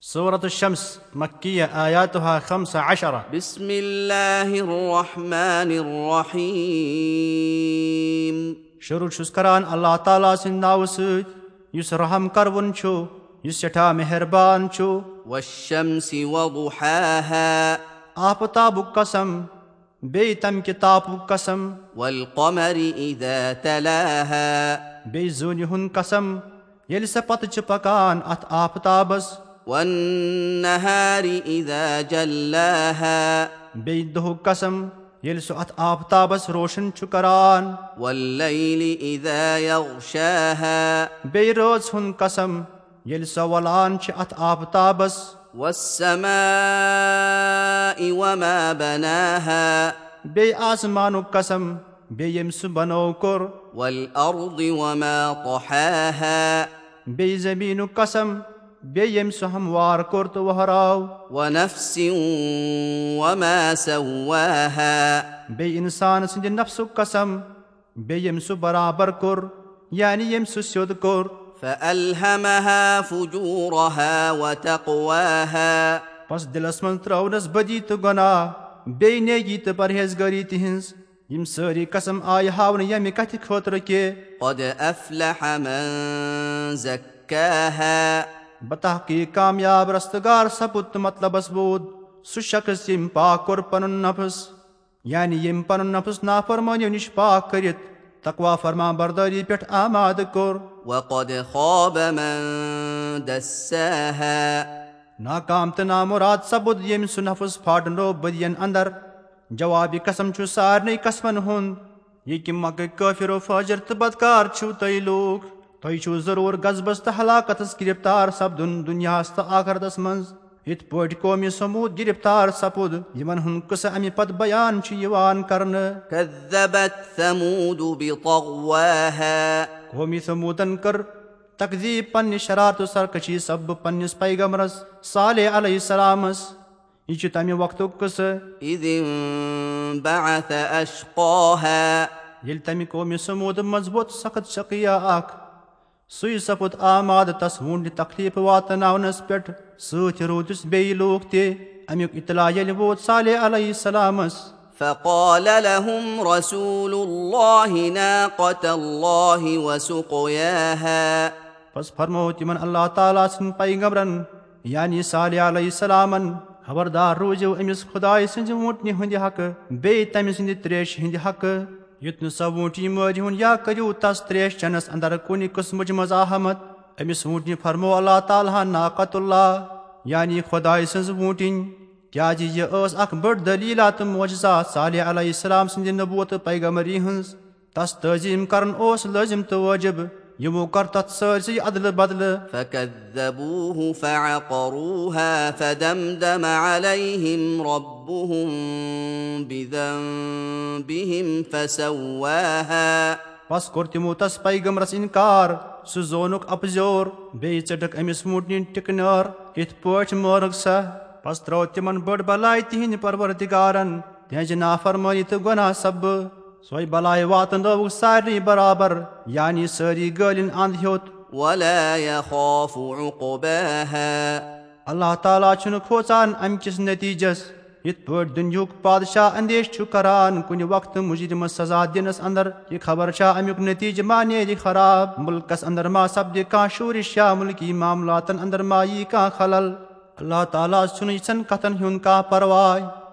سورة الشمس مكية آياتها خمس عشرة بسم الله الرحمن الرحيم شروع چھُس کران اللہ تعالیٰ سٕنٛدِ ناوٕ سۭتۍ یُس رحم کروُن چھُ یُس سٮ۪ٹھاہ مہربان چھُ والشمس وضحاها آفتابُک قسم بیٚیہِ تمہِ کہِ تاپُک قسم والقمر إذا تلاها بیٚیہِ زوٗنہِ ہُنٛد قسم ییٚلہِ سۄ پتہٕ چھِ پکان اتھ آفتابس والنهار إذا جلاها. بیٚیہِ دۄہُک قسم ییٚلہِ سُہ اتھ آفتابس روشن چھُ کران والليل إذا يغشاها. بیٚیہِ رٲژ ہُنٛد قسم ییٚلہِ سۄ ولان چھِ اتھ آفتابس والسماء وما بناها. بیٚیہِ آسمانُک قسم بیٚیہِ ییٚمۍ سُہ بنوو کوٚر والأرض وما طحاها. بیٚیہِ زمیٖنُک قسم بیٚیہِ ییٚمۍ سُہ ہموار کوٚر تہٕ وہراو ونفس وما سواها بیٚیہِ اِنسان سٕنٛدِ نفسُک قسم بیٚیہِ ییٚمۍ سُہ برابر کوٚر یعنی ییٚمۍ سُہ سیوٚد کوٚر فألهمها فجورها وتقواها بس دِلس منٛز ترٲونس بدی تہٕ گۄناہ بیٚیہِ نیگی تہٕ پرہیزگٲری تِہنٛز یِم سٲری قسم آیہِ ہاونہٕ ییٚمہِ کتھِ خٲطرٕ کہِ بتحقیٖق کامیاب رستگار سپُد تہٕ مطلبس بوٗد سُہ شخص ییٚمۍ پاک کوٚر پنُن نفس یعنی ییٚمۍ پنُن نفس نافرمٲنیو نِش پاک کٔرِتھ تقوا فرما بردٲری پٮ۪ٹھ آماد کوٚر وقد خاب من دساها ناکام تہٕ نامُراد سپُد ییٚمۍ سُہ نفس پھاٹنو بدین انٛدر جوابِ قسم چھُ سارنٕے قسمن ہُنٛد یہِ کہِ مکہٕ کٲفِرو فٲجر تہٕ بدکار چھِو تُہۍ لوٗکھ تۄہہِ چھُو ضروٗر غزبس تہٕ ہلاکتس گِرفتار سپدُن دُنیاہس تہٕ آخرتس منٛز یِتھ پٲٹھۍ قومی سموٗد گِرفتار سپُد یِمن ہُنٛد قٕصہٕ امہِ پتہٕ بیان چھُ یِوان کرنہٕ قومی سموٗدن کٔر تقزیٖب پننہِ شرارتہٕ سرکٔشی سببہٕ پننِس پیغمرس صالح علیہ السلامس یہِ چھُ تمہِ وقتُک قٕصہٕ ییٚلہِ تمہِ قومہِ سموٗد منٛز ووت سخت شقیہ اکھ سُے سپُد آماد تس وُنڈِ تکلیٖف واتناونس پٮ۪ٹھ سۭتۍ روٗدُس بیٚیہِ لوٗکھ تہِ امیُک اطلاع ییٚلہِ ووت صالح علیہ السلامس فقال لهم رسول الله ناقة الله وسقياها بس فرمو تِمن اللہ تعالیٰ سٕنٛدۍ پیغمرن یعنی صالح علیہ السلامن خبردار روٗزِو أمِس خۄداے سٕنٛزِ ووٗنٛٹنہِ ہٕنٛدِ حقہٕ بیٚیہِ تمہِ سٕنٛدِ تریشہِ ہٕنٛدِ حقہٕ یُتھ نہٕ سۄ ووٗنٛٹی مٲرۍ ہُن یا کٔرِو تس تریش چٮ۪نس انٛدر کُنہِ قٕسمٕچ مزاحمت أمِس ووٗنٛٹنہِ فرمو اللہ تعالیٰ ناقت اللہ یعنی خۄداے سٕنٛز ووٗنٛٹِنۍ کیازِ یہِ ٲس اکھ بٔڑ دٔلیٖلا تہٕ موجزات صالح علیہ السلام سٕنٛدِ نبوٗت تہٕ پیغمری ہٕنٛز تس تعظیٖم کرُن اوس لٲزِم تہٕ وٲجِب یِمو کٔر تتھ سٲرسٕے ادلہٕ بدلہٕ فكذبوه فعقروها فدمدم عليهم ربهم بذنبهم فسواها بس کوٚر تِمو تس پیغمرس انکار سُہ زونُکھ اپزیور بیٚیہِ ژٔٹٕکھ أمِس ووٗنٛٹنہِ ٹِکنٲر یِتھ پٲٹھۍ مٲرٕکھ سۄ بس ترٲو تِمن بٔڑ بلاے تِہنٛدِ پروردِگارن تِہنٛزِ نافرمٲنی تہٕ گۄناہ سببہٕ سۄے بلاے واتنٲوٕکھ سارنٕے برابر یعنی سٲری گٲلِنۍ انٛد ہیوٚت ولا يخاف عقباها اللہ تعالیٰ چھُنہٕ کھوژان امہِ کِس نٔتیٖجس یِتھ پٲٹھۍ دُنہُک بادشاہ اندیش چھُ کران کُنہِ وقتہٕ مُجرمس سزا دِنس انٛدر یہِ خبر چھا امیُک نٔتیٖجہٕ ما نیرِ خراب مُلکس انٛدر ما سپدِ کانٛہہ شوٗرِش یا مُلکی معاملاتن انٛدر ما یی کانٛہہ خلل اللہ تعالیٰ چھُنہٕ یِژھن کتھن ہُنٛد کانٛہہ پرواے